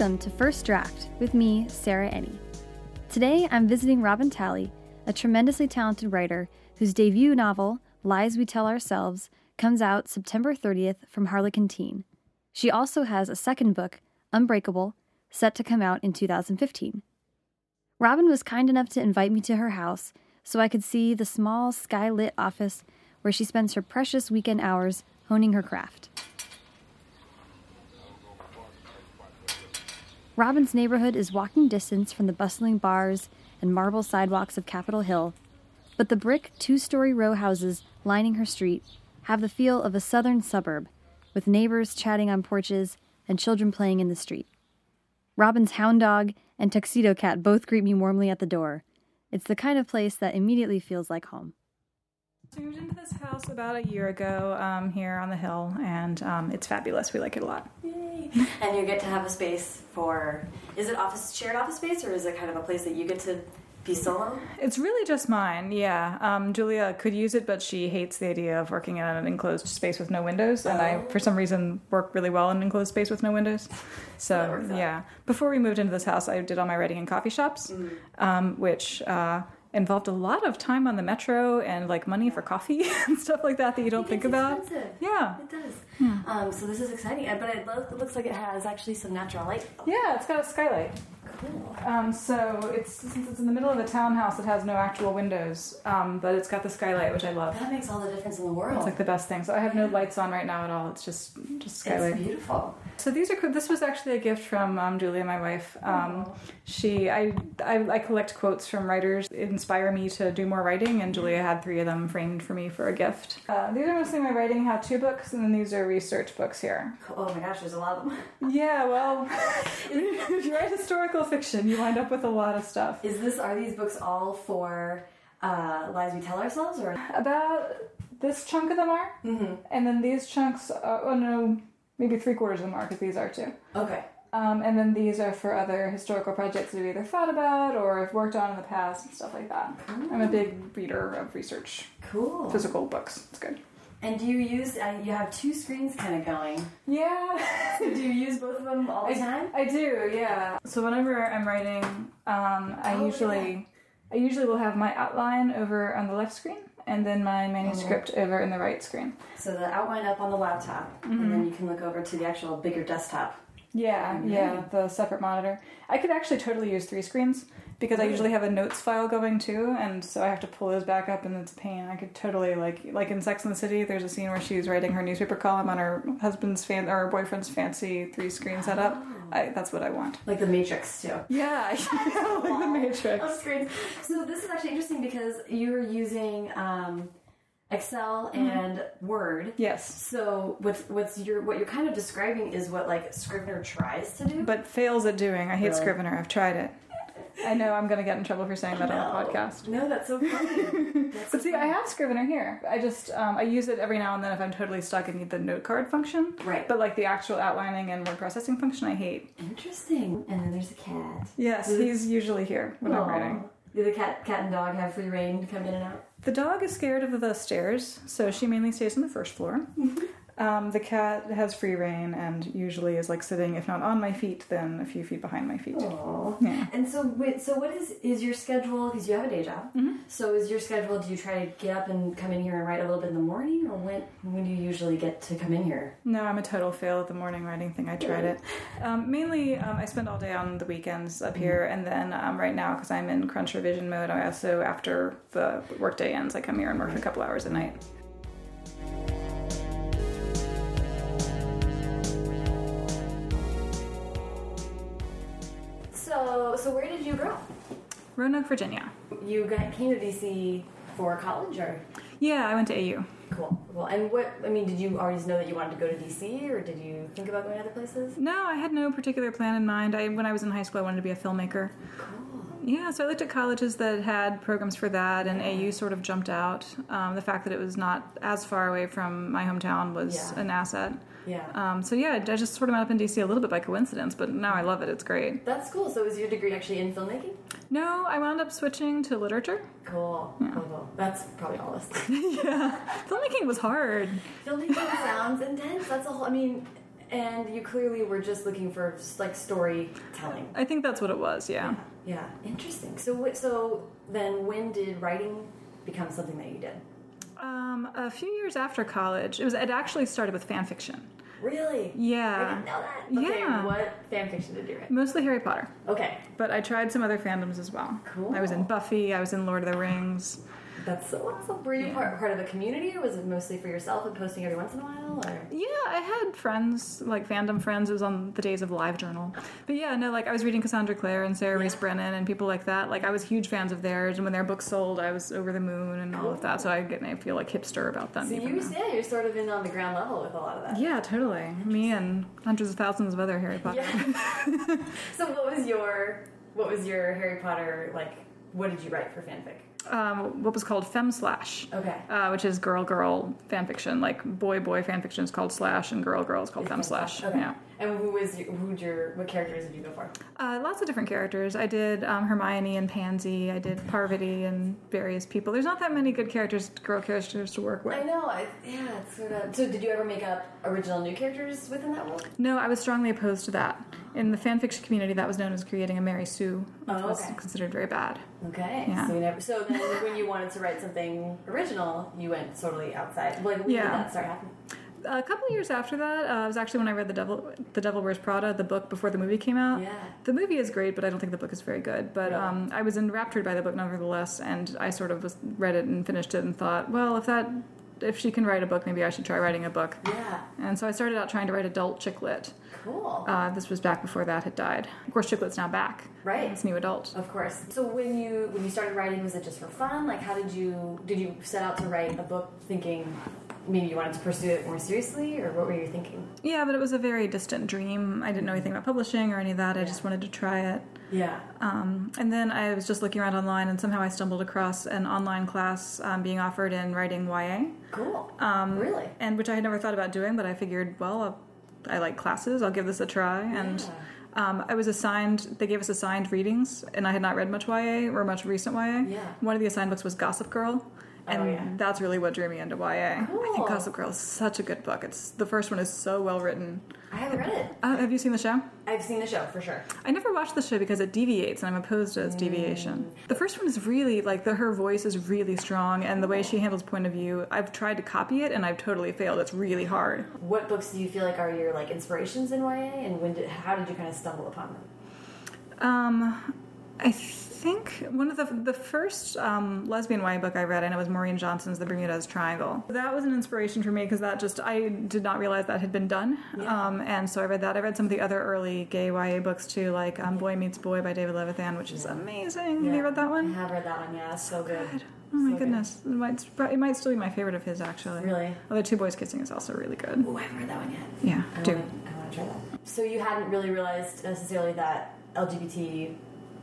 Welcome to First Draft with me, Sarah Ennie. Today I'm visiting Robin Talley, a tremendously talented writer whose debut novel, Lies We Tell Ourselves, comes out September 30th from Harlequin Teen. She also has a second book, Unbreakable, set to come out in 2015. Robin was kind enough to invite me to her house so I could see the small, sky-lit office where she spends her precious weekend hours honing her craft. Robin's neighborhood is walking distance from the bustling bars and marble sidewalks of Capitol Hill, but the brick two story row houses lining her street have the feel of a southern suburb, with neighbors chatting on porches and children playing in the street. Robin's hound dog and tuxedo cat both greet me warmly at the door. It's the kind of place that immediately feels like home. So we moved into this house about a year ago um, here on the hill, and um, it's fabulous. We like it a lot. Yay. and you get to have a space for, is it office shared office space or is it kind of a place that you get to be solo? It's really just mine, yeah. Um, Julia could use it, but she hates the idea of working in an enclosed space with no windows, and I, for some reason, work really well in an enclosed space with no windows. So, yeah. Before we moved into this house, I did all my writing in coffee shops, um, which uh, involved a lot of time on the metro and like money for coffee and stuff like that that you don't think about. expensive. Yeah. It does. Um, so this is exciting, but it, lo- it looks like it has actually some natural light. Yeah, it's got a skylight. Cool. Um, so it's since it's in the middle of a townhouse, it has no actual windows, um, but it's got the skylight, which I love. That makes all the difference in the world. It's like the best thing. So I have no lights on right now at all. It's just just skylight. it's beautiful. So these are cool. This was actually a gift from um, Julia, my wife. Um, she, I, I, I collect quotes from writers, inspire me to do more writing, and Julia had three of them framed for me for a gift. Uh, these are mostly my writing how-to books, and then these are research books here. Oh my gosh, there's a lot of them. Yeah, well, if you write historical fiction, you wind up with a lot of stuff. Is this are these books all for uh, lies we tell ourselves, or About this chunk of them are, mm-hmm. and then these chunks. Uh, oh no, maybe three quarters of them are because these are too. okay? Um, and then these are for other historical projects that I've either thought about or have worked on in the past and stuff like that. I'm a big reader of research, Cool. physical books. It's good. And do you use? Uh, you have two screens kind of going. Yeah, do you use both of them all the I, time? I do. Yeah. So whenever I'm writing, um, I Oh, usually, I usually will have my outline over on the left screen and then my manuscript over in the right screen. So the outline up on the laptop, and then you can look over to the actual bigger desktop. Yeah, yeah, the separate monitor. I could actually totally use three screens because I usually have a notes file going too, and so I have to pull those back up, and it's a pain. I could totally like like in Sex and the City. There's a scene where she's writing her newspaper column on her husband's fan or her boyfriend's fancy three screen setup. I, that's what I want. Like the Matrix too. Yeah, like the Matrix. Screens. So this is actually interesting because you're using um, Excel and Word. Yes, So what's what's your what you're kind of describing is what like Scrivener tries to do. but fails at doing. I hate Really? Scrivener. I've tried it. I know I'm gonna get in trouble for saying that on a podcast. No, that's so funny. That's so But see, I have Scrivener here. I just um, I use it every now and then if I'm totally stuck and need the note card function. Right. But like the actual outlining and word processing function, I hate. interesting. And then there's a cat. Yes, he's usually here when I'm writing. Do the cat cat and dog have free reign to come in and out? The dog is scared of the stairs, so she mainly stays on the first floor. Um, the cat has free reign and usually is like sitting, if not on my feet, then a few feet behind my feet. Aww. Yeah. And so, wait, so what is is your schedule? Because you have a day job. Mm-hmm. So, is your schedule? Do you try to get up and come in here and write a little bit in the morning, or when when do you usually get to come in here? No, I'm a total fail at the morning writing thing. I tried it. Um, mainly, um, I spend all day on the weekends up here, and then um, right now, because I'm in crunch revision mode, I also, after the workday ends, I come here and work a couple hours a night. So, so where did you grow? Roanoke, Virginia. You got, came to DC for college, or Yeah, I went to AU. cool, Well, And what? I mean, did you always know that you wanted to go to DC, or did you think about going to other places? No, I had no particular plan in mind. I, when I was in high school, I wanted to be a filmmaker. Cool. Yeah, so I looked at colleges that had programs for that, and AU sort of jumped out. Um, the fact that it was not as far away from my hometown was Yeah. an asset. Yeah. Um, so yeah, I just sort of went up in DC a little bit by coincidence, but now I love it. It's great. That's cool. So, is your degree actually in filmmaking? No, I wound up switching to literature. Cool. Cool. cool. That's probably all this. yeah, filmmaking was hard. Filmmaking sounds intense. That's a whole. I mean, and you clearly were just looking for like storytelling. I think that's what it was. Yeah. Yeah, interesting. So, so then, when did writing become something that you did? Um, a few years after college, it was. It actually started with fan fiction. Really? Yeah. I didn't know that. Okay, Yeah. what fan fiction did you write? Mostly Harry Potter, Okay, but I tried some other fandoms as well. Cool. I was in Buffy. I was in Lord of the Rings. That's so awesome. Were you part, part of a community, or was it mostly for yourself and posting every once in a while? Or Yeah, I had friends, like fandom friends. It was on the days of Live Journal. But yeah, no, like I was reading Cassandra Clare and Sarah Rees Brennan and people like that. Like I was huge fans of theirs, and when their books sold, I was over the moon and all of that. So I get, I feel like hipster about them. so you, now. yeah, you're sort of in on the ground level with a lot of that. Yeah, totally. Me and hundreds of thousands of other Harry Potter. Yeah. so, what was your what was your Harry Potter like? What did you write for fanfic? Um, what was called Fem Slash. Okay. Uh, which is girl girl fan fiction. Like boy boy fan fiction is called Slash, and girl girl is called Fem Slash. Okay. Yeah. And who was your, who'd your what characters did you go for? Uh, lots of different characters. I did um, Hermione and Pansy. I did Parvati and various people. There's not that many good characters, girl characters to work with. I know. I, yeah, it's sort of. So, did you ever make up original new characters within that world? No, I was strongly opposed to that. In the fanfiction community, that was known as creating a Mary Sue, which Oh, was considered very bad. Okay. Yeah. So you never. So then, when you wanted to write something original, you went totally outside. Like, when Yeah. did that start happening? A couple of years after that, uh, it was actually when I read the Devil, the Devil Wears Prada, the book before the movie came out. Yeah. The movie is great, but I don't think the book is very good. But Really? um, I was enraptured by the book nevertheless, and I sort of was, read it and finished it and thought, well, if that, if she can write a book, maybe I should try writing a book. Yeah. And so I started out trying to write adult chick lit. Cool. Uh, this was back before that had died. Of course, chick lit's now back. Right. It's new adult. Of course. So when you when you started writing, was it just for fun? Like, how did you did you set out to write a book thinking maybe you wanted to pursue it more seriously, or what were you thinking? Yeah, but it was a very distant dream. I didn't know anything about publishing or any of that. I just wanted to try it. Yeah. Um, and then I was just looking around online, and somehow I stumbled across an online class um, being offered in writing YA, Cool. Um, really? and which I had never thought about doing, but I figured, well, I'll, I like classes. I'll give this a try. And um, I was assigned. They gave us assigned readings, and I had not read much YA or much recent YA. Yeah. One of the assigned books was Gossip Girl. And Oh, yeah. that's really what drew me into YA. I think Gossip Girl is such a good book. It's the first one is so well written. I haven't read it. Uh, have you seen the show? I've seen the show for sure. I never watched the show because it deviates, and I'm opposed to its deviation. The first one is really like the her voice is really strong, and the way she handles point of view. I've tried to copy it, and I've totally failed. It's really hard. What books do you feel like are your like inspirations in YA, and when did how did you kind of stumble upon them? Um, I think one of the the first um, lesbian YA book I read, I know, was Maureen Johnson's The Bermudez Triangle. That was an inspiration for me because that just I did not realize that had been done, um, and so I read that. I read some of the other early gay YA books too, like um, Boy Meets Boy by David Levithan, which is amazing. Have you read that I one? have read that one. Yeah, it's so good. Oh my So good. goodness, it might, it might still be my favorite of his actually. Really? Oh, the Two Boys Kissing is also really good. Oh, I haven't read that one yet. Yeah, I do. want I want to try that. So you hadn't really realized necessarily that LGBT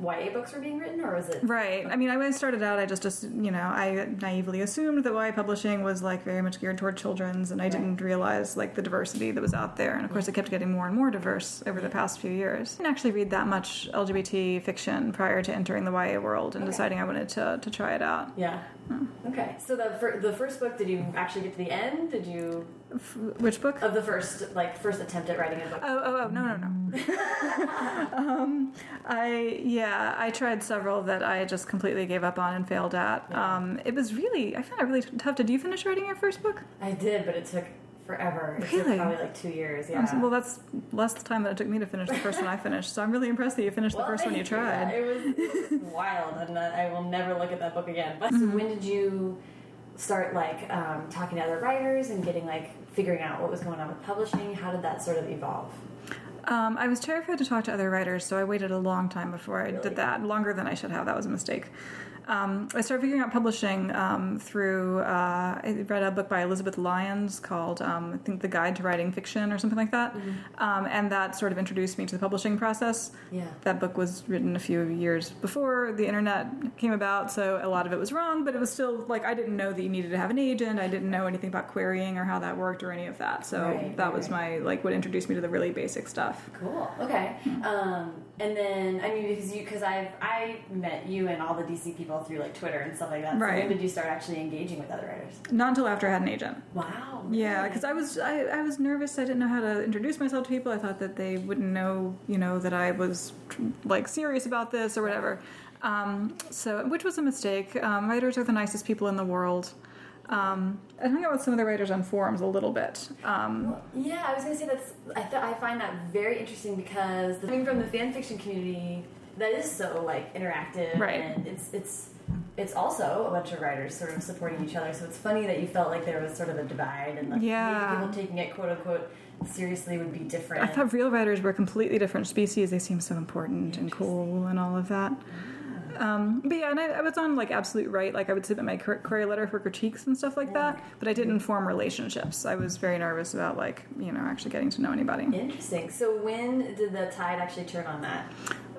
YA books were being written, or was it? Right. I mean, I when I started out, I just, just you know, I naively assumed that YA publishing was like very much geared toward children's, and I didn't realize like the diversity that was out there. And of course, it kept getting more and more diverse over the past few years. I didn't actually read that much LGBT fiction prior to entering the YA world and deciding I wanted to to try it out. Yeah. Okay. So the fir- the first book, did you actually get to the end? Did you F- which book? of the first like first attempt at writing a book? Oh, oh, oh, no, no, no. um, I, yeah, I tried several that I just completely gave up on and failed at. Um, it was really, I found it really tough. Did you finish writing your first book? I did, but it took forever. It Really? probably like two years. Yeah. Well, that's less time than it took me to finish the first one I finished. So I'm really impressed that you finished Well, the first one you tried. It was, it was wild, and I will never look at that book again. But Mm-hmm. so when did you start like um, talking to other writers and getting like figuring out what was going on with publishing? How did that sort of evolve? Um, I was terrified to talk to other writers, so I waited a long time before I did that. Longer than I should have. That was a mistake. Um, I started figuring out publishing um, through. Uh, I read a book by Elizabeth Lyons called, um, I think, The Guide to Writing Fiction or something like that, um, and that sort of introduced me to the publishing process. Yeah. That book was written a few years before the internet came about, so a lot of it was wrong, but it was still like I didn't know that you needed to have an agent. I didn't know anything about querying or how that worked or any of that. So Right, that right, was my like what introduced me to the really basic stuff. stuff. Cool. Okay. Um, and then I mean because you because I've I met you and all the DC people through like Twitter and stuff like that. So Right. when did you start actually engaging with other writers? Not until after I had an agent. Wow. Yeah, because I was I, I was nervous. I didn't know how to introduce myself to people. I thought that they wouldn't know, you know, that I was like serious about this or whatever. Um, so, which was a mistake. Um, writers are the nicest people in the world. Um, I hung out with some of the writers on forums a little bit. Um, Yeah, I was gonna say that's. I th- I find that very interesting because the, coming from the fan fiction community, that is so like interactive, Right. And it's it's it's also a bunch of writers sort of supporting each other. So it's funny that you felt like there was sort of a divide, and like Yeah. maybe people taking it quote unquote seriously would be different. I thought real writers were a completely different species. They seem so important and cool and all of that. Um, but yeah, and I, I was on like Absolute Write. Like I would submit my query letter for critiques and stuff like that. But I didn't form relationships. I was very nervous about like you know actually getting to know anybody. Interesting. So when did the tide actually turn on that?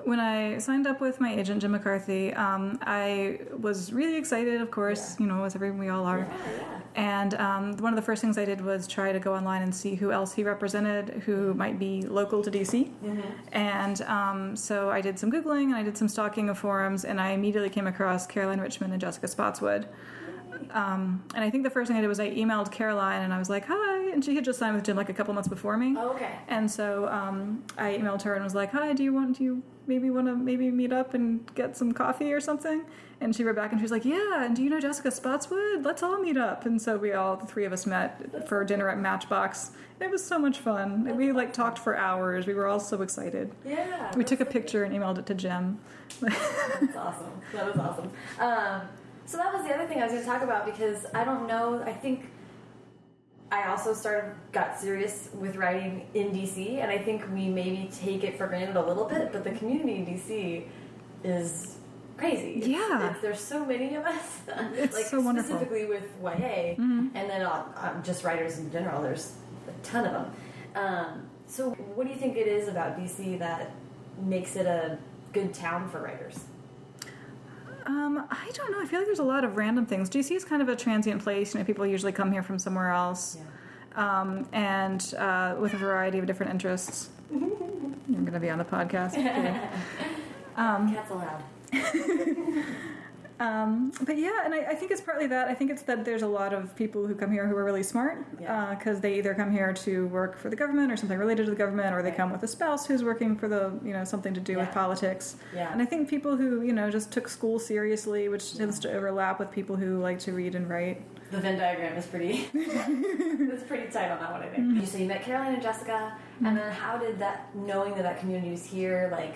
When I signed up with my agent Jim McCarthy, um, I was really excited. Of course, you know as everyone we all are. Yeah, yeah. And um, one of the first things I did was try to go online and see who else he represented who might be local to DC. And um, so I did some Googling and I did some stalking of forums, and I immediately came across Caroline Richmond and Jessica Spotswood. Um, and I think the first thing I did was I emailed Caroline and I was like, hi. And she had just signed with Jim like a couple months before me. Oh, okay. And so um, I emailed her and was like, "Hi, do you want do you maybe want to maybe meet up and get some coffee or something?" And she wrote back and she was like, "Yeah, and do you know Jessica Spotswood? Let's all meet up." And so we all the three of us met for dinner at Matchbox. It was so much fun. we like talked for hours. We were all so excited. Yeah. We that's took a picture and emailed it to Jim. That's awesome. That was awesome. Um, so that was the other thing I was going to talk about because I don't know. I think I also started got serious with writing in DC, and I think we maybe take it for granted a little bit. But the community in DC is crazy. Yeah. it's- there's so many of us. It's like so wonderful. Specifically with YA, and then uh, just writers in general. There's a ton of them. Um, so, what do you think it is about DC that makes it a good town for writers? Um, I don't know. I feel like there's a lot of random things. DC is kind of a transient place. You know, people usually come here from somewhere else, um, and uh, with a variety of different interests. I'm going to be on the podcast. Kidding. Cats allowed. Um, but yeah, and I, I think it's partly that. I think it's that there's a lot of people who come here who are really smart Yeah. Uh, because they either come here to work for the government or something related to the government, or they come with a spouse who's working for the you know something to do with politics. Yeah. And I think people who you know just took school seriously, which tends to overlap with people who like to read and write. The Venn diagram is pretty. it's pretty tight on that one, I think. Mm-hmm. So you met Caroline and Jessica, and mm-hmm. then how did that knowing that that community was here, like,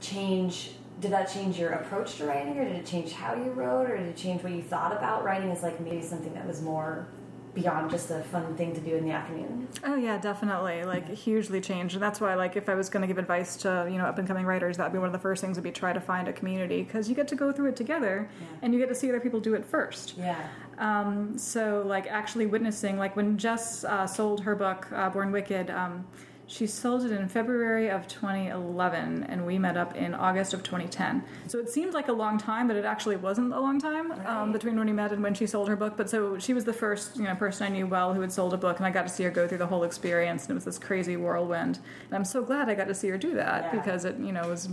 change? Did that change your approach to writing, or did it change how you wrote, or did it change what you thought about writing as like maybe something that was more beyond just a fun thing to do in the afternoon? Oh yeah, definitely. Like hugely changed, and that's why like if I was going to give advice to you know up and coming writers, that'd be one of the first things would be try to find a community because you get to go through it together, Yeah. and you get to see other people do it first. Yeah. Um, so like actually witnessing like when Jess uh, sold her book uh, Born Wicked, um, she sold it in February of 2011, and we met up in August of 2010. So it seemed like a long time, but it actually wasn't a long time um, between when we met and when she sold her book. But so she was the first you know person I knew well who had sold a book, and I got to see her go through the whole experience, and it was this crazy whirlwind. And I'm so glad I got to see her do that Yeah. because it you know was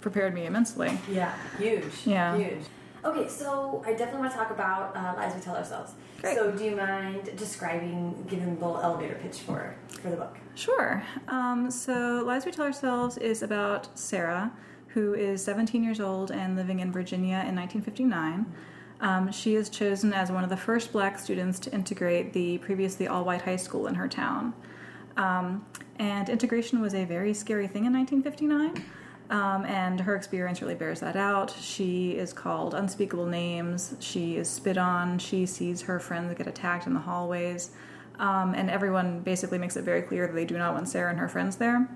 prepared me immensely. Yeah. Huge. Yeah. Huge. Okay, so I definitely want to talk about uh, lies we tell ourselves. Great. So, do you mind describing, giving a little elevator pitch for for the book? Sure. Um, so, Lies We Tell Ourselves is about Sarah, who is 17 years old and living in Virginia in 1959. Um, she is chosen as one of the first black students to integrate the previously all white high school in her town. Um, and integration was a very scary thing in 1959. Um, and her experience really bears that out. She is called unspeakable names. She is spit on. She sees her friends get attacked in the hallways. Um, and everyone basically makes it very clear that they do not want Sarah and her friends there.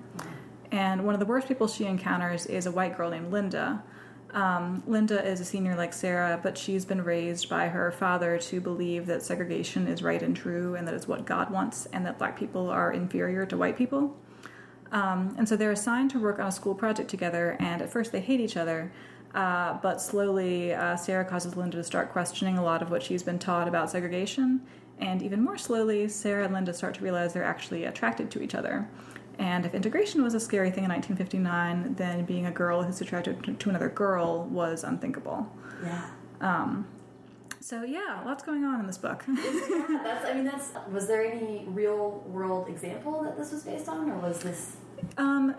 And one of the worst people she encounters is a white girl named Linda. Um, Linda is a senior like Sarah, but she's been raised by her father to believe that segregation is right and true and that it's what God wants and that black people are inferior to white people. Um, and so they're assigned to work on a school project together, and at first they hate each other. Uh, but slowly, uh, Sarah causes Linda to start questioning a lot of what she's been taught about segregation. And even more slowly, Sarah and Linda start to realize they're actually attracted to each other. And if integration was a scary thing in 1959, then being a girl who's attracted to, to another girl was unthinkable. Yeah. Um, so yeah, lots going on in this book. yeah, that's. I mean, that's. Was there any real world example that this was based on, or was this? Um,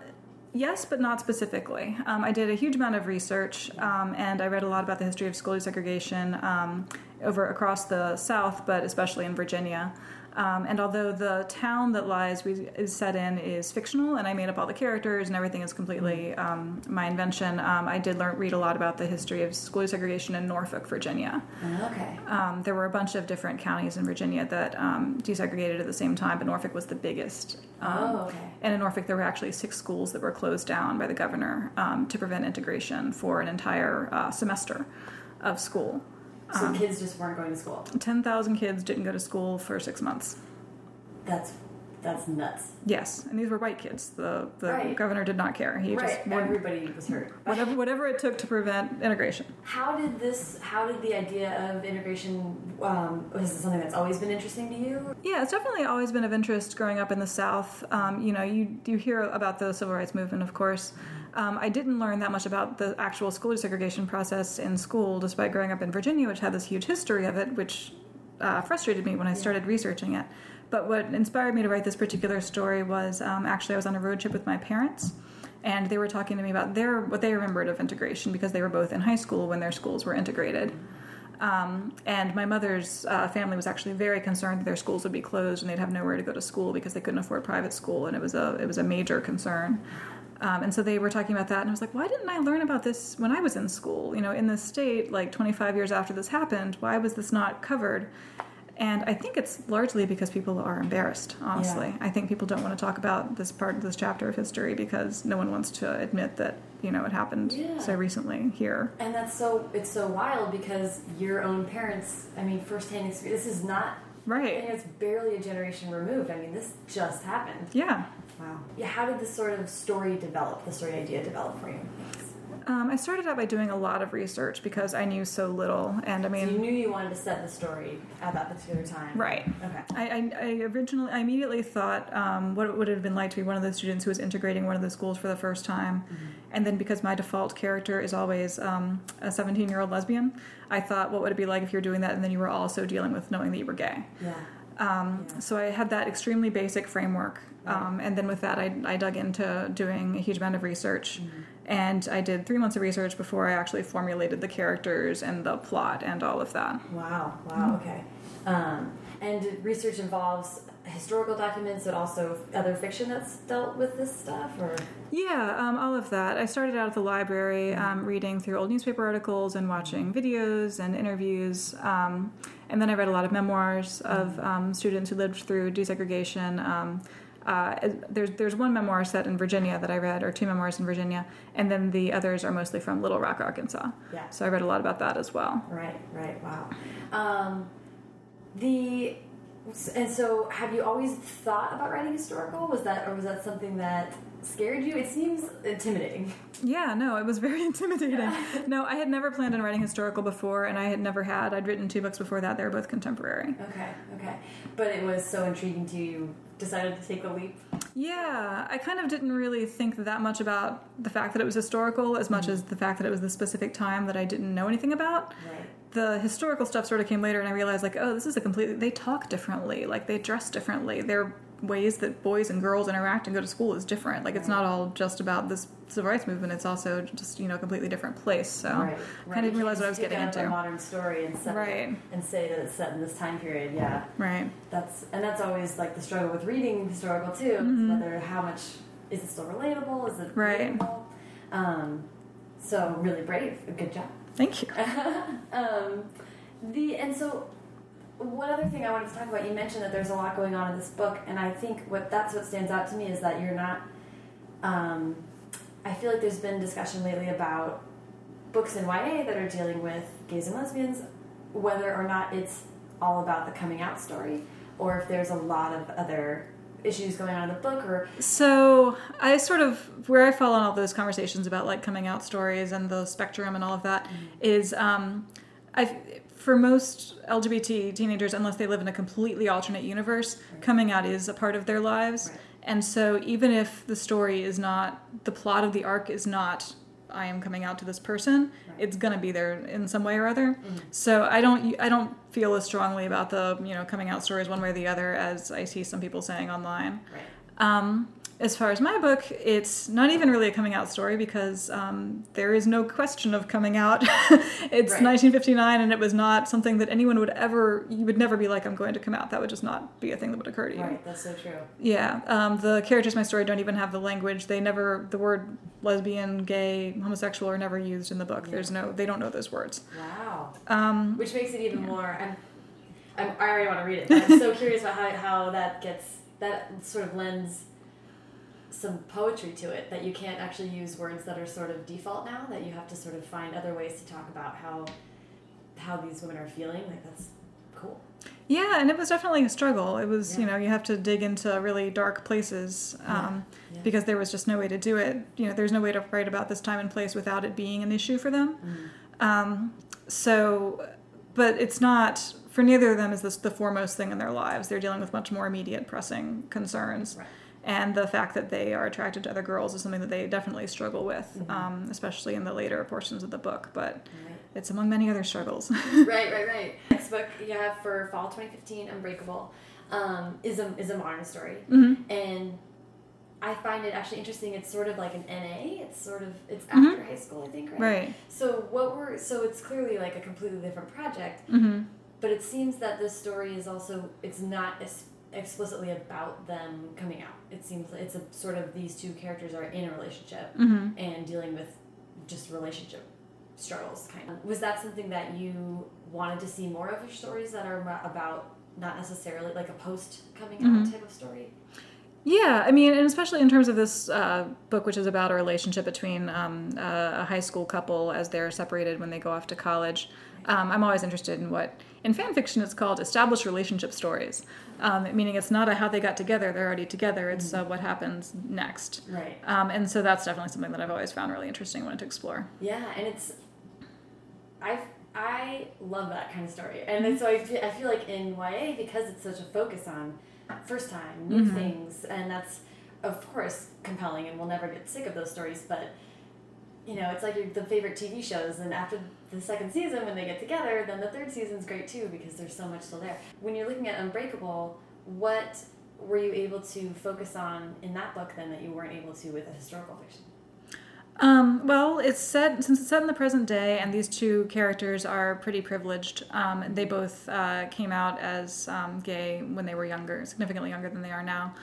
yes, but not specifically. Um, I did a huge amount of research, um, and I read a lot about the history of school desegregation um, over across the South, but especially in Virginia. Um, and although the town that Lies we, is set in is fictional, and I made up all the characters and everything is completely um, my invention, um, I did learn read a lot about the history of school segregation in Norfolk, Virginia. Okay. Um, there were a bunch of different counties in Virginia that um, desegregated at the same time, but Norfolk was the biggest. Um, Oh, okay. And in Norfolk, there were actually six schools that were closed down by the governor um, to prevent integration for an entire uh, semester of school. So Um, kids just weren't going to school. 10,000 kids didn't go to school for six months. That's that's nuts. Yes, and these were white kids. The, the Right. governor did not care. He right. just wanted- Everybody was hurt. whatever, whatever it took to prevent integration. How did this? How did the idea of integration? Um, was this something that's always been interesting to you? Yeah, it's definitely always been of interest growing up in the South. Um, you know, you you hear about the civil rights movement, of course. Um, I didn't learn that much about the actual school desegregation process in school, despite growing up in Virginia, which had this huge history of it, which uh, frustrated me when I started researching it. But what inspired me to write this particular story was um, actually I was on a road trip with my parents, and they were talking to me about their what they remembered of integration because they were both in high school when their schools were integrated. Um, and my mother's uh, family was actually very concerned that their schools would be closed and they'd have nowhere to go to school because they couldn't afford private school, and it was a it was a major concern. Um, and so they were talking about that, and I was like, why didn't I learn about this when I was in school? You know, in this state, like 25 years after this happened, why was this not covered? And I think it's largely because people are embarrassed, honestly. Yeah. I think people don't want to talk about this part of this chapter of history because no one wants to admit that, you know, it happened Yeah. so recently here. And that's so it's so wild because your own parents. I mean, firsthand experience. This is not. Right. think it's barely a generation removed. I mean, this just happened. Yeah. Wow. Yeah. How did this sort of story develop? The story idea develop for you? Um, I started out by doing a lot of research because I knew so little, and I So you knew you wanted to set the story at that particular time. right. Okay. I, I, I originally, I immediately thought um, what it would have been like to be one of those students who was integrating one of the schools for the first time, and then because my default character is always um, a 17 year old lesbian, I thought what would it be like if you're doing that and then you were also dealing with knowing that you were gay. Yeah. Um, Yeah. So I had that extremely basic framework, um, and then with that, I, I dug into doing a huge amount of research, and I did three months of research before I actually formulated the characters and the plot and all of that. Wow. Wow. Okay. Um, and research involves historical documents, but also other fiction that's dealt with this stuff, or Yeah, um, all of that. I started out at the library um, reading through old newspaper articles and watching videos and interviews. And then I read a lot of memoirs of um, students who lived through desegregation. Um, uh, there's there's one memoir set in Virginia that I read, or two memoirs in Virginia, and then the others are mostly from Little Rock, Arkansas. Yeah. So I read a lot about that as well. Right, right, wow. Um, the and so have you always thought about writing historical? Was that or was that something that scared you? It seems intimidating. Yeah, no, it was very intimidating. no, I had never planned on writing historical before, and I had never had. I'd written two books before that. They were both contemporary. Okay, okay. But it was so intriguing to you, decided to take a leap. Yeah, I kind of didn't really think that much about the fact that it was historical as much as mm-hmm. the fact that it was the specific time that I didn't know anything about. Right. The historical stuff sort of came later, and I realized, like, oh, this is a completely. They talk differently, like, they dress differently. Their ways that boys and girls interact and go to school is different. Like, it's not all just about this civil rights movement, it's also just, you know, a completely different place. So Right. I didn't realize what I was getting into. A modern story and set Right. and say that it's set in this time period. Yeah. Right. That's and that's always like the struggle with reading historical too. is Whether how much is it still relatable? Is it. Right. Um, so really brave. Good job. Thank you. um, the and so one other thing I wanted to talk about. You mentioned that there's a lot going on in this book, and I think what that's what stands out to me is that you're not. Um, I feel like there's been discussion lately about books in YA that are dealing with gays and lesbians, whether or not it's all about the coming out story, or if there's a lot of other issues going on in the book, or So I sort of where I fall on all those conversations about like coming out stories and the spectrum and all of that is um, I for most LGBT teenagers, unless they live in a completely alternate universe, coming out is a part of their lives. Right. And so even if the story is not the plot of the arc is not I am coming out to this person, it's gonna be there in some way or other. So I don't I don't feel as strongly about the you know coming out stories one way or the other as I see some people saying online. Right. Um, as far as my book, it's not even really a coming out story because um, there is no question of coming out. it's Right. 1959, and it was not something that anyone would ever. You would never be like, "I'm going to come out." That would just not be a thing that would occur to you. Right. That's so true. Yeah, um, the characters in my story don't even have the language. They never the word lesbian, gay, homosexual are never used in the book. There's no they don't know those words. Wow. Um, Which makes it even more. I'm, I'm, I already want to read it. I'm so curious about how, how that gets that sort of lends some poetry to it. That you can't actually use words that are sort of default now. That you have to sort of find other ways to talk about how how these women are feeling. Like that's cool. yeah, and it was definitely a struggle. It was you know you have to dig into really dark places um, Yeah. because there was just no way to do it. You know, there's no way to write about this time and place without it being an issue for them. Mm. Um, so, but it's not for neither of them is this the foremost thing in their lives. They're dealing with much more immediate, pressing concerns. Right. And the fact that they are attracted to other girls is something that they definitely struggle with, Mm-hmm. um, especially in the later portions of the book. But Right. it's among many other struggles. right, right, right. Next book you have for fall 2015, Unbreakable, um, is a is a modern story, hmm and I find it actually interesting. It's sort of like an NA. It's sort of it's Mhm. after high school, I think, right? Right. So what were so it's clearly like a completely different project, hmm but it seems that this story is also it's not as explicitly about them coming out. It seems it's a sort of these two characters are in a relationship hmm and dealing with just relationship struggles kind of was that something that you wanted to see more of your stories that are about not necessarily like a post coming out Mhm. type of story Yeah, I mean, and especially in terms of this uh, book, which is about a relationship between um, a, a high school couple as they're separated when they go off to college. Um, I'm always interested in what, in fan fiction, it's called established relationship stories, um, meaning it's not a how they got together, they're already together, it's uh, what happens next. right Um, and so that's definitely something that I've always found really interesting, wanted to explore. yeah and it's i i love that kind of story and then so I feel, I feel like in ya because it's such a focus on first time new Mhm. things and that's of course compelling and we'll never get sick of those stories but you know, it's like your, the favorite TV shows, and after the second season, when they get together, then the third season's great too because there's so much still there. When you're looking at Unbreakable, what were you able to focus on in that book then that you weren't able to with a historical fiction? Um, well, it's set since it's set in the present day, and these two characters are pretty privileged. Um, they both uh, came out as um, gay when they were younger, significantly younger than they are now.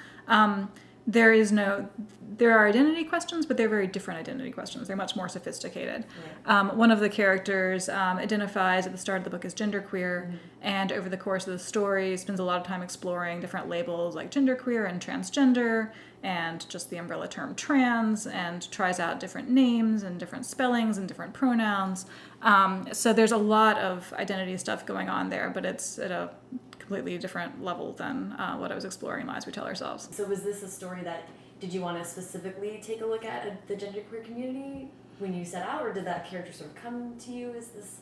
There is no, there are identity questions, but they're very different identity questions. They're much more sophisticated. Um, one of the characters um, identifies at the start of the book as genderqueer, and over the course of the story, spends a lot of time exploring different labels like genderqueer and transgender, and just the umbrella term trans, and tries out different names and different spellings and different pronouns. Um, so there's a lot of identity stuff going on there, but it's at a completely different level than uh, what I was exploring in Lies We Tell Ourselves. So was this a story that did you want to specifically take a look at uh, the genderqueer community when you set out, or did that character sort of come to you Is this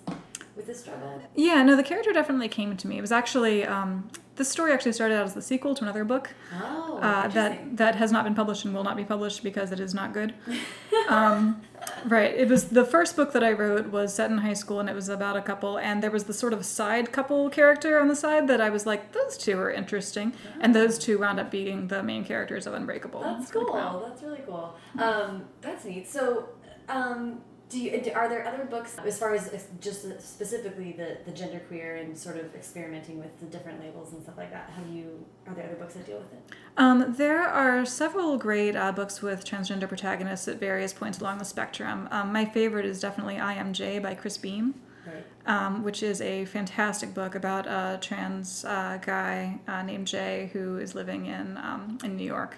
with this struggle? Yeah, no, the character definitely came to me. It was actually um, this story actually started out as the sequel to another book Oh, uh, that that has not been published and will not be published because it is not good. um, right. It was the first book that I wrote was set in high school and it was about a couple and there was the sort of side couple character on the side that I was like those two are interesting and those two wound up being the main characters of Unbreakable. That's It's like, cool. wow. That's really cool. Um, that's neat. So, um, do you are there other books as far as just specifically the the genderqueer and sort of experimenting with the different labels and stuff like that? Have you are there other books that deal with it? Um, there are several great uh, books with transgender protagonists at various points along the spectrum. Um, my favorite is definitely I Am Jay by Cris Beam. Right. um, which is a fantastic book about a trans uh, guy uh, named Jay who is living in um, in New York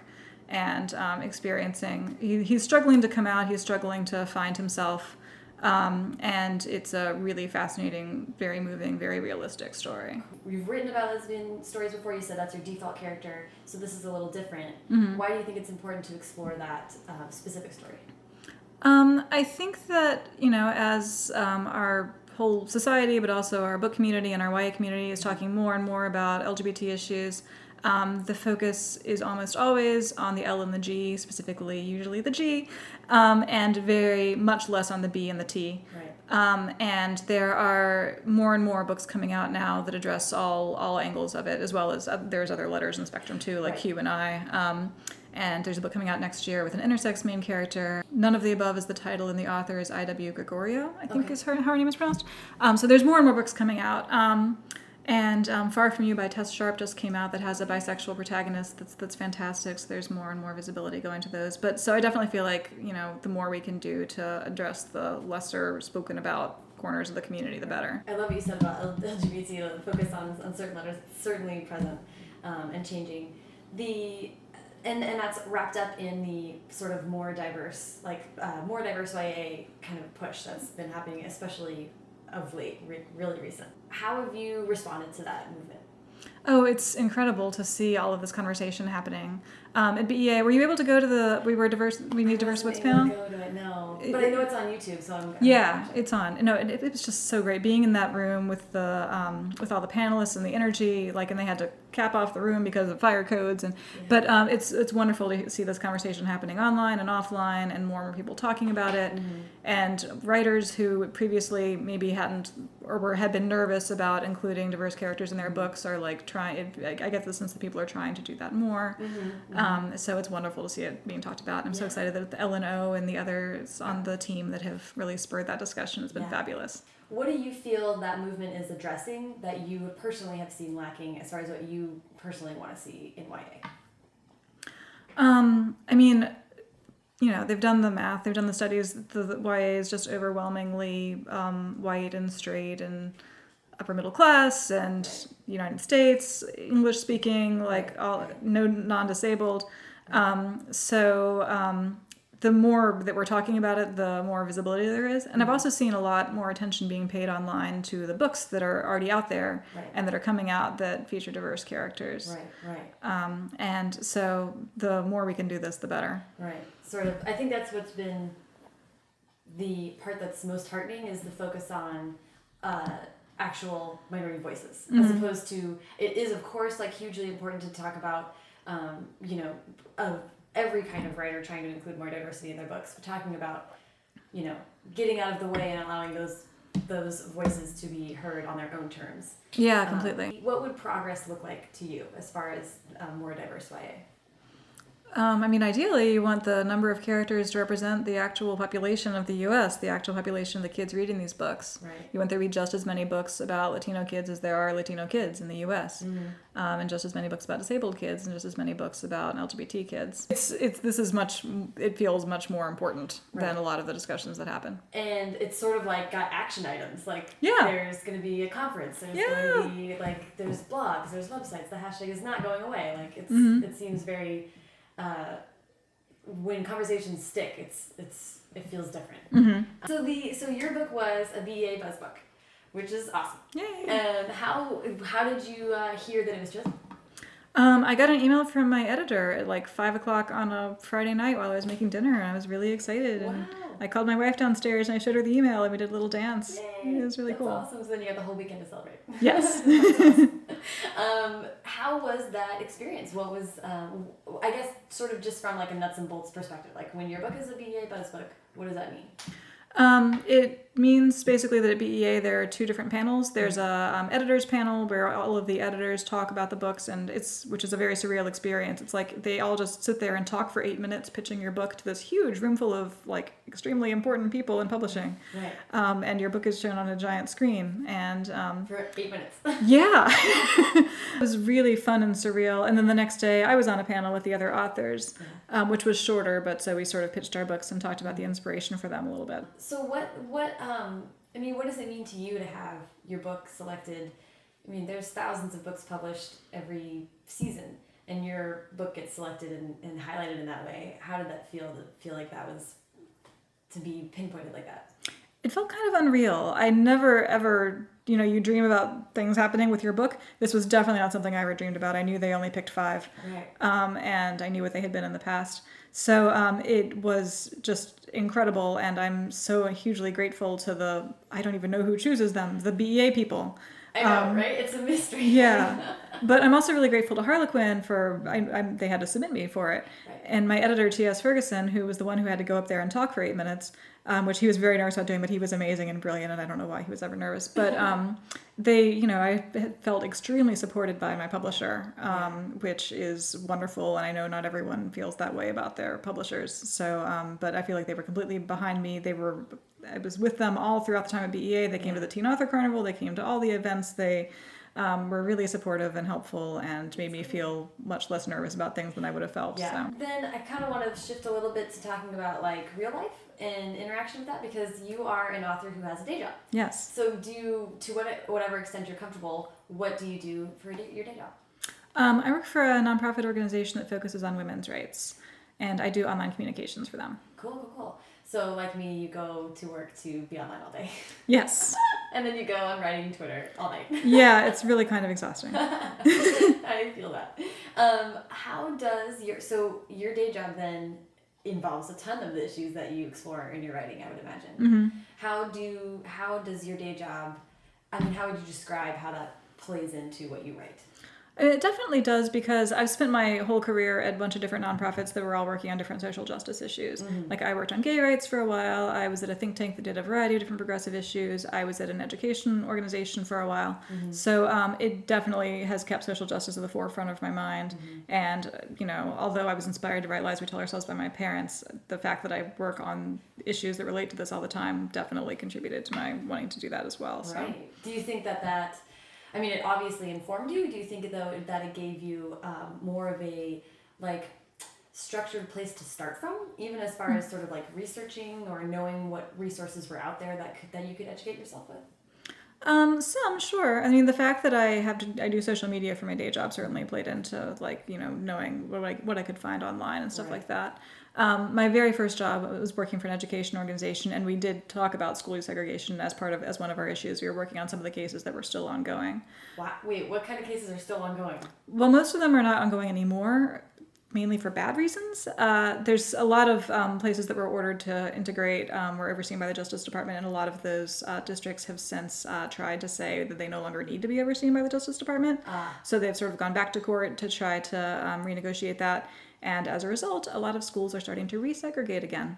and um, experiencing. He, he's struggling to come out. He's struggling to find himself, um, and it's a really fascinating, very moving, very realistic story. You've written about lesbian stories before. You said that's your default character, so this is a little different. Mhm. Why do you think it's important to explore that uh, specific story? Um, I think that you know, as um, our whole society, but also our book community and our YA community is talking more and more about LGBT issues. Um, the focus is almost always on the L and the G, specifically, usually the G, um, and very much less on the B and the T. Right. Um, and there are more and more books coming out now that address all all angles of it, as well as uh, there's other letters in the spectrum too, like Right. Q and I. Um, and there's a book coming out next year with an intersex main character. None of the above is the title, and the author is I.W. Gregorio, I think Okay. is her, how her name is pronounced. Um, so there's more and more books coming out. And um, Far From You by Tess Sharpe just came out that has a bisexual protagonist that's that's fantastic. So there's more and more visibility going to those. But so I definitely feel like you know the more we can do to address the lesser spoken about corners of the community, the better. I love what you said about LGBT, the focus on, on certain letters, certainly present um, and changing. The and, and that's wrapped up in the sort of more diverse, like uh, more diverse YA kind of push that's been happening, especially of late, re- really recent. How have you responded to that movement? Oh, it's incredible to see all of this conversation happening. Um, at BEA, were you able to go to the We Were Diverse, We Need Diverse Books panel? Go to it, no. It- But I know it's on YouTube, so I'm. Yeah, it's on. No, it, it was just so great being in that room with the um, with all the panelists and the energy. Like, and they had to cap off the room because of fire codes. And but um, it's it's wonderful to see this conversation happening online and offline, and more and more people talking about it. And writers who previously maybe hadn't or were had been nervous about including diverse characters in their books are like trying. I get the sense that people are trying to do that more. Um, so it's wonderful to see it being talked about. And I'm so excited that the LNO and the others on the team that have really spurred that discussion has been Yeah. fabulous. What do you feel that movement is addressing that you personally have seen lacking as far as what you personally want to see in YA? Um, I mean, you know, they've done the math, they've done the studies. The, the YA is just overwhelmingly um, white and straight and upper middle class and United States, English speaking, like all no non-disabled. Um, so um, the more that we're talking about it, the more visibility there is. And I've also seen a lot more attention being paid online to the books that are already out there Right. and that are coming out that feature diverse characters. Right, right, Um, and so the more we can do this, the better. right. Sort of. I think that's what's been the part that's most heartening is the focus on uh, actual minority voices, as Mhm. opposed to it is of course like hugely important to talk about, um, you know, of every kind of writer trying to include more diversity in their books, but talking about, you know, getting out of the way and allowing those those voices to be heard on their own terms. Yeah, Um, completely. what would progress look like to you as far as um, more diverse YA? Um, I mean, ideally, you want the number of characters to represent the actual population of the U.S., the actual population of the kids reading these books. Right. You want there to be just as many books about Latino kids as there are Latino kids in the U.S., Mm-hmm. um, and just as many books about disabled kids, and just as many books about LGBT kids. It's it's this is much. It feels much more important than a lot of the discussions that happen. and it's sort of like got action items like Yeah. there's going to be a conference there's Yeah. going to be like there's blogs there's websites the hashtag is not going away like it's Mhm. it seems very uh, when conversations stick it's it's it feels different Mm-hmm. so the so your book was a BEA buzz book which is awesome Yay! and how how did you uh, hear that it was just Um, I got an email from my editor at like five o'clock on a Friday night while I was making dinner, and I was really excited. And Wow. I called my wife downstairs and I showed her the email, and we did a little dance. Yay. It was really That's cool. awesome so then you had the whole weekend to celebrate Yes. um, how was that experience? What was, um, I guess, sort of just from like a nuts and bolts perspective, like when your book is a BEA buzz book, what does that mean? Um, it means basically that at BEA there are two different panels. There's a um, editors panel where all of the editors talk about the books, and it's which is a very surreal experience. It's like they all just sit there and talk for eight minutes, pitching your book to this huge room full of like extremely important people in publishing. Right. Um, and your book is shown on a giant screen, and um, For eight minutes. yeah, it was really fun and surreal. And then the next day, I was on a panel with the other authors, um, which was shorter, but so we sort of pitched our books and talked about the inspiration for them a little bit. so what, what, um, I mean, what does it mean to you to have your book selected? I mean, there's thousands of books published every season, and your book gets selected and, and highlighted in that way. How did that feel to feel like that was to be pinpointed like that? It felt kind of unreal. I never ever, you know, you dream about things happening with your book. This was definitely not something I ever dreamed about. I knew they only picked five, Right. um, and I knew what they had been in the past. So um, it was just incredible, and I'm so hugely grateful to the I don't even know who chooses them, the BEA people. I know, Um, right? It's a mystery. Yeah. but I'm also really grateful to Harlequin for I, I, they had to submit me for it, Right. and my editor T.S. Ferguson, who was the one who had to go up there and talk for eight minutes, um, which he was very nervous about doing, but he was amazing and brilliant, and I don't know why he was ever nervous. But um, they, you know, I felt extremely supported by my publisher, um, which is wonderful, and I know not everyone feels that way about their publishers. So, um, but I feel like they were completely behind me. They were, I was with them all throughout the time at BEA. They came to the Teen Author Carnival. They came to all the events. They um, were really supportive and helpful, and made me feel much less nervous about things than I would have felt. Yeah. So. Then I kind of want to shift a little bit to talking about like real life and interaction with that because you are an author who has a day job. Yes. So do you, to what, whatever extent you're comfortable, what do you do for your day job? Um, I work for a nonprofit organization that focuses on women's rights, and I do online communications for them. Cool, cool, cool. So like me, you go to work to be online all day, Yes. and then you go on writing Twitter all night. Yeah, it's really kind of exhausting. I feel that. Um, how does your so your day job then involves a ton of the issues that you explore in your writing? I would imagine. Mm-hmm. How do how does your day job? I mean, how would you describe how that plays into what you write? It definitely does because I've spent my whole career at a bunch of different nonprofits that were all working on different social justice issues. Like I worked on gay rights for a while. I was at a think tank that did a variety of different progressive issues. I was at an education organization for a while. So um, it definitely has kept social justice at the forefront of my mind. And uh, you know, although I was inspired to write Lies We Tell Ourselves by my parents, the fact that I work on issues that relate to this all the time definitely contributed to my wanting to do that as well. So. Right. Do you think that that? I mean, it obviously informed you. Do you think though that it gave you um, more of a like structured place to start from, even as far as sort of like researching or knowing what resources were out there that could, that you could educate yourself with? Um, some sure. I mean, the fact that I have to, I do social media for my day job certainly played into like you know knowing what I what I could find online and stuff Right. like that. Um, my very first job was working for an education organization, and we did talk about school desegregation as part of as one of our issues. We were working on some of the cases that were still ongoing. Wow. Wait, what kind of cases are still ongoing? Well, most of them are not ongoing anymore, mainly for bad reasons. Uh, there's a lot of um, places that were ordered to integrate um, were overseen by the Justice Department, and a lot of those uh, districts have since uh, tried to say that they no longer need to be overseen by the Justice Department. Ah. So they've sort of gone back to court to try to um, renegotiate that. And as a result, a lot of schools are starting to resegregate again.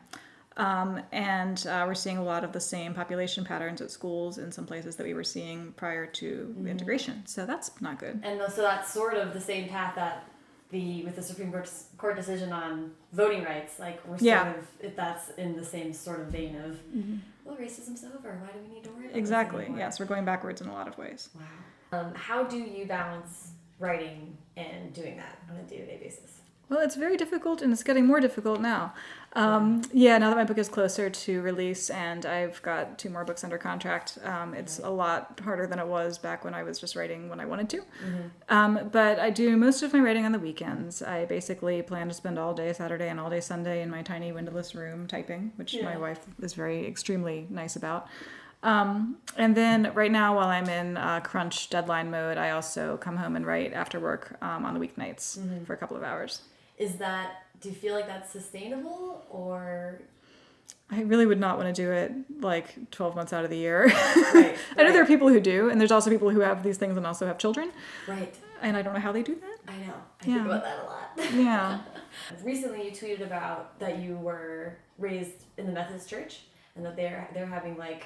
Um, and uh, we're seeing a lot of the same population patterns at schools in some places that we were seeing prior to Mm-hmm. integration. So that's not good. And so that's sort of the same path that the with the Supreme Court, Court decision on voting rights, like we're sort Yeah. of if that's in the same sort of vein of well, racism's over. Why do we need to worry about Exactly. Yes, we're going backwards in a lot of ways. Wow. Um, how do you balance writing and doing that on a day to day basis? Well, it's very difficult, and it's getting more difficult now. Um, yeah, now that my book is closer to release, and I've got two more books under contract, um, it's a lot harder than it was back when I was just writing when I wanted to. Um, but I do most of my writing on the weekends. I basically plan to spend all day Saturday and all day Sunday in my tiny windowless room typing, which my wife is very extremely nice about. Um, and then right now, while I'm in uh, crunch deadline mode, I also come home and write after work um, on the weeknights for a couple of hours. Is that do you feel like that's sustainable or I really would not want to do it like 12 months out of the year. right? I know there are people who do, and there's also people who have these things and also have children, right. and I don't know how they do that. I know. I Yeah. think about that a lot. Yeah. Recently, you tweeted about that you were raised in the Methodist Church and that they're they're having like,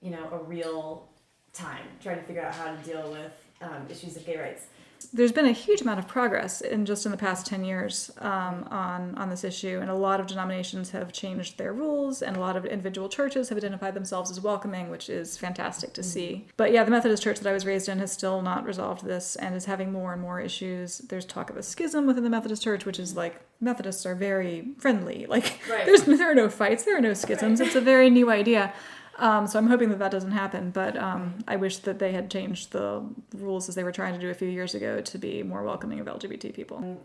you know, a real time trying to figure out how to deal with um, issues of gay rights. There's been a huge amount of progress in just in the past 10 years um, on, on this issue, and a lot of denominations have changed their rules, and a lot of individual churches have identified themselves as welcoming, which is fantastic to see. But yeah, the Methodist Church that I was raised in has still not resolved this and is having more and more issues. There's talk of a schism within the Methodist Church, which is like Methodists are very friendly. Like, Right. there's there are no fights, there are no schisms. It's a very new idea. Um, so I'm hoping that that doesn't happen, but um, I wish that they had changed the rules as they were trying to do a few years ago to be more welcoming of LGBT people.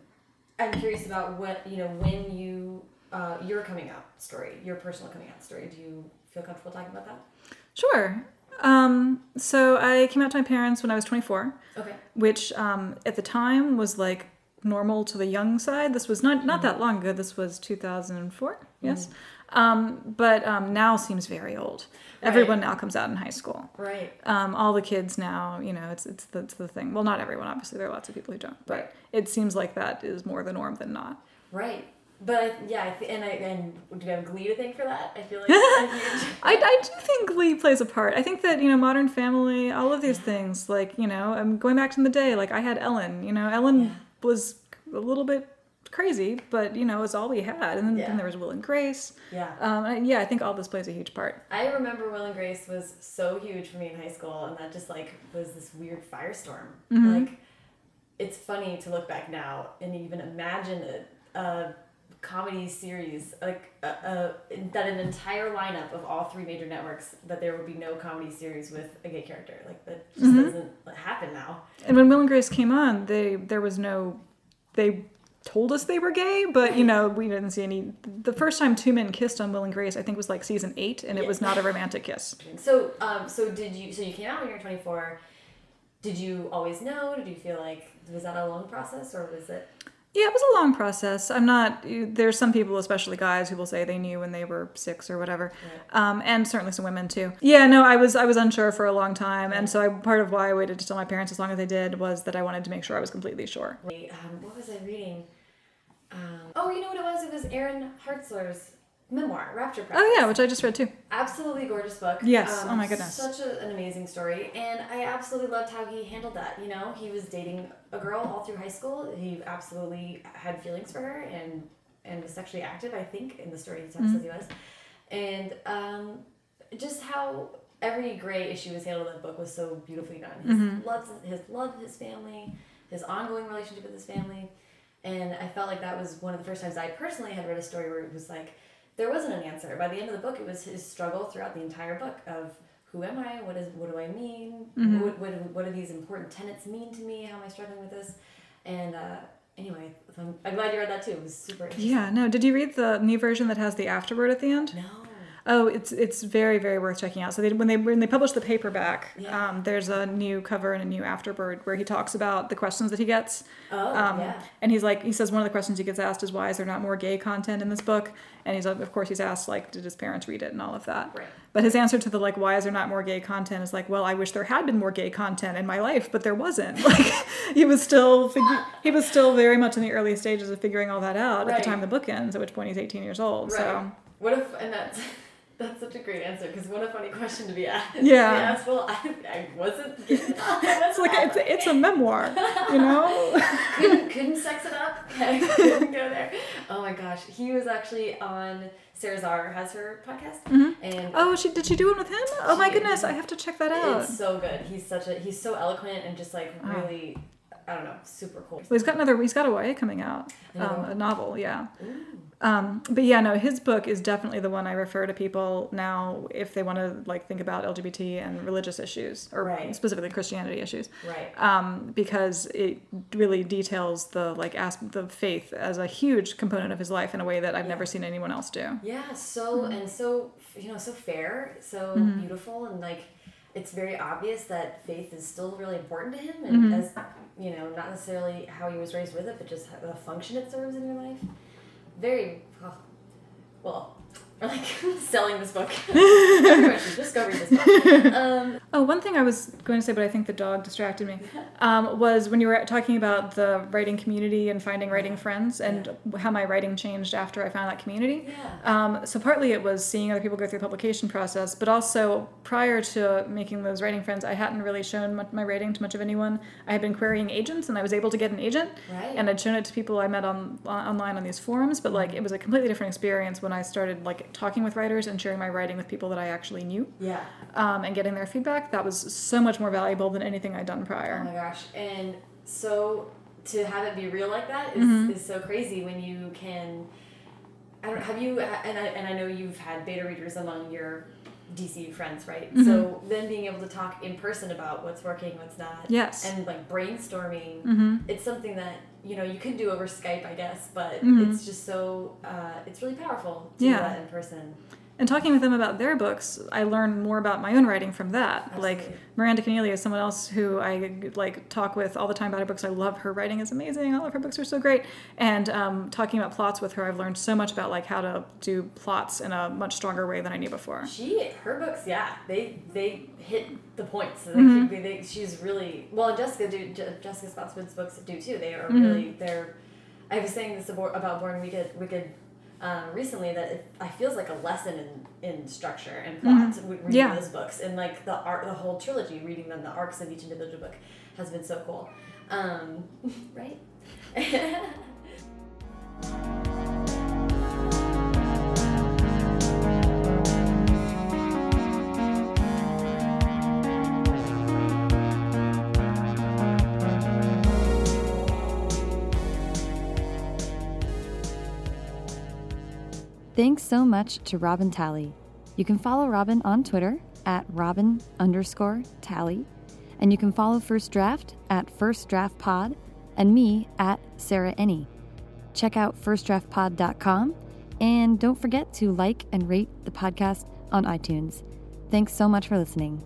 I'm curious about what you know when you uh, your coming out story, your personal coming out story. Do you feel comfortable talking about that? Sure. Um, so I came out to my parents when I was 24, Okay. which um, at the time was like normal to the young side. This was not not that long ago. This was 2004. Yes. Um, but um, now seems very old. Everyone now comes out in high school. Right. Um, all the kids now, you know, it's it's the, it's the thing. Well, not everyone, obviously. There are lots of people who don't, but Right. it seems like that is more the norm than not. Right. But yeah, I th- and I and do you have Glee to thank for that? I feel like I, I do think Glee plays a part. I think that you know, Modern Family, all of these things, like you know, I'm going back to the day. Like I had Ellen. You know, Ellen Yeah. was a little bit crazy, but you know, it's all we had. And then, Yeah. then there was Will and Grace. yeah. Um, and yeah, I think all this plays a huge part. I remember Will and Grace was so huge for me in high school, and that just like was this weird firestorm. Mm-hmm. Like, it's funny to look back now and even imagine a, a comedy series like a, a, that an entire lineup of all three major networks that there would be no comedy series with a gay character. Like that just Mm-hmm. doesn't happen now. And when Will and Grace came on, they there was no, they told us they were gay, but you know, we didn't see any. The first time two men kissed on Will and Grace, I think was like season eight, and it was not a romantic kiss. So, um, so did you? So you came out when you were twenty four. Did you always know? Did you feel like was that a long process, or was it? Yeah, it was a long process. I'm not. There's some people, especially guys, who will say they knew when they were six or whatever, um, and certainly some women too. Yeah, no, I was I was unsure for a long time, and so I, part of why I waited to tell my parents as long as I did was that I wanted to make sure I was completely sure. Wait, um, what was I reading? Um, oh, you know what it was? It was Aaron Hartzler's memoir, Rapture Practice. Oh yeah, which I just read too. absolutely gorgeous book. Yes, Um, oh my goodness. Such a, an amazing story, and I absolutely loved how he handled that. You know, he was dating a girl all through high school. He absolutely had feelings for her, and and was sexually active. I think in the story he Mm-hmm. says he was, and um, just how every gray issue was handled in the book was so beautifully done. His Mm-hmm. loves his love his family, his ongoing relationship with his family, and I felt like that was one of the first times I personally had read a story where it was like there wasn't an answer. By the end of the book, it was his struggle throughout the entire book of who am I? What is what do I mean? Mm-hmm. What, what what do these important tenets mean to me? How am I struggling with this? And uh, anyway, I'm, I'm glad you read that too. It was super interesting. Yeah, no. Did you read the new version that has the afterword at the end? No. Oh, it's it's very very worth checking out. So they, when they when they published the paperback, Yeah. um, there's a new cover and a new afterbird where he talks about the questions that he gets. Oh, um, yeah. And he's like, he says one of the questions he gets asked is why is there not more gay content in this book? And he's of course he's asked like, did his parents read it and all of that. Right. But his answer to the like, why is there not more gay content is like, well, I wish there had been more gay content in my life, but there wasn't. Like, he was still figu- he was still very much in the early stages of figuring all that out at the time the book ends, at which point he's 18 years old. So. Right. What if and that's that's such a great answer because what a funny question to be asked. Yeah. To asked, well, I, I wasn't. It's like it's a, it's a memoir, you know. couldn't couldn't sex it up. Couldn't go there. Oh my gosh, he was actually on Sarah Zarr has her podcast, mm-hmm. and Oh, she did she do one with him? Oh my goodness, I have to check that out. it's so good. He's such a he's so eloquent and just like Oh. I don't know, super cool. Well, he's got another. He's got a YA coming out, um, a novel. Yeah. Um, but yeah, no, his book is definitely the one I refer to people now if they want to like think about LGBT and religious issues, or Right. specifically Christianity issues, Right. um, because it really details the like as- the faith as a huge component of his life in a way that I've never seen anyone else do. Yeah, so Mm-hmm. and so you know, so fair, so beautiful, and like it's very obvious that faith is still really important to him, and Mm-hmm. as you know, not necessarily how he was raised with it, but just the function it serves in your life. Very well. Like selling this book. Everyone should just go read this book. Um, Oh, one thing I was going to say, but I think the dog distracted me, um, was when you were talking about the writing community and finding writing friends and how my writing changed after I found that community. Yeah. Um, so partly it was seeing other people go through the publication process, but also prior to making those writing friends, I hadn't really shown my writing to much of anyone. I had been querying agents, and I was able to get an agent, Right. and I'd shown it to people I met on, on online on these forums. But like, it was a completely different experience when I started like talking with writers and sharing my writing with people that I actually knew yeah. um, and getting their feedback, that was so much more valuable than anything I'd done prior. Oh my gosh. And so to have it be real like that is, Mm-hmm. is so crazy when you can I don't have you and I and I know you've had beta readers among your DC friends, right? Mm-hmm. So then being able to talk in person about what's working, what's not. Yes. And like brainstorming, Mm-hmm. it's something that you know you can do over Skype, I guess, but Mhm. it's just so uh, it's really powerful to Yeah. do that in person. And talking with them about their books, I learned more about my own writing from that. Absolutely. Like Miranda Kenneally is someone else who I like talk with all the time about her books. I love her writing is amazing. All of her books are so great. And um, talking about plots with her, I've learned so much about like how to do plots in a much stronger way than I knew before. She, her books, yeah, they they hit the points. They, Mm-hmm. they, they, she's really well. Jessica do Jessica Spotswood's books do too. They are Mm-hmm. really they're. I was saying this about Born Wicked Wicked. Um, recently, that it, I feels like a lesson in, in structure and plot. w Reading Mm-hmm. Yeah. those books and like the art, the whole trilogy, reading them, the arcs of each individual book, has been so cool. Um, right? Thanks so much to Robin Talley. You can follow Robin on Twitter at Robin underscore Talley, and you can follow First Draft at First Draft Pod and me at Sarah Enni. Check out firstdraftpod.com and don't forget to like and rate the podcast on iTunes. Thanks so much for listening.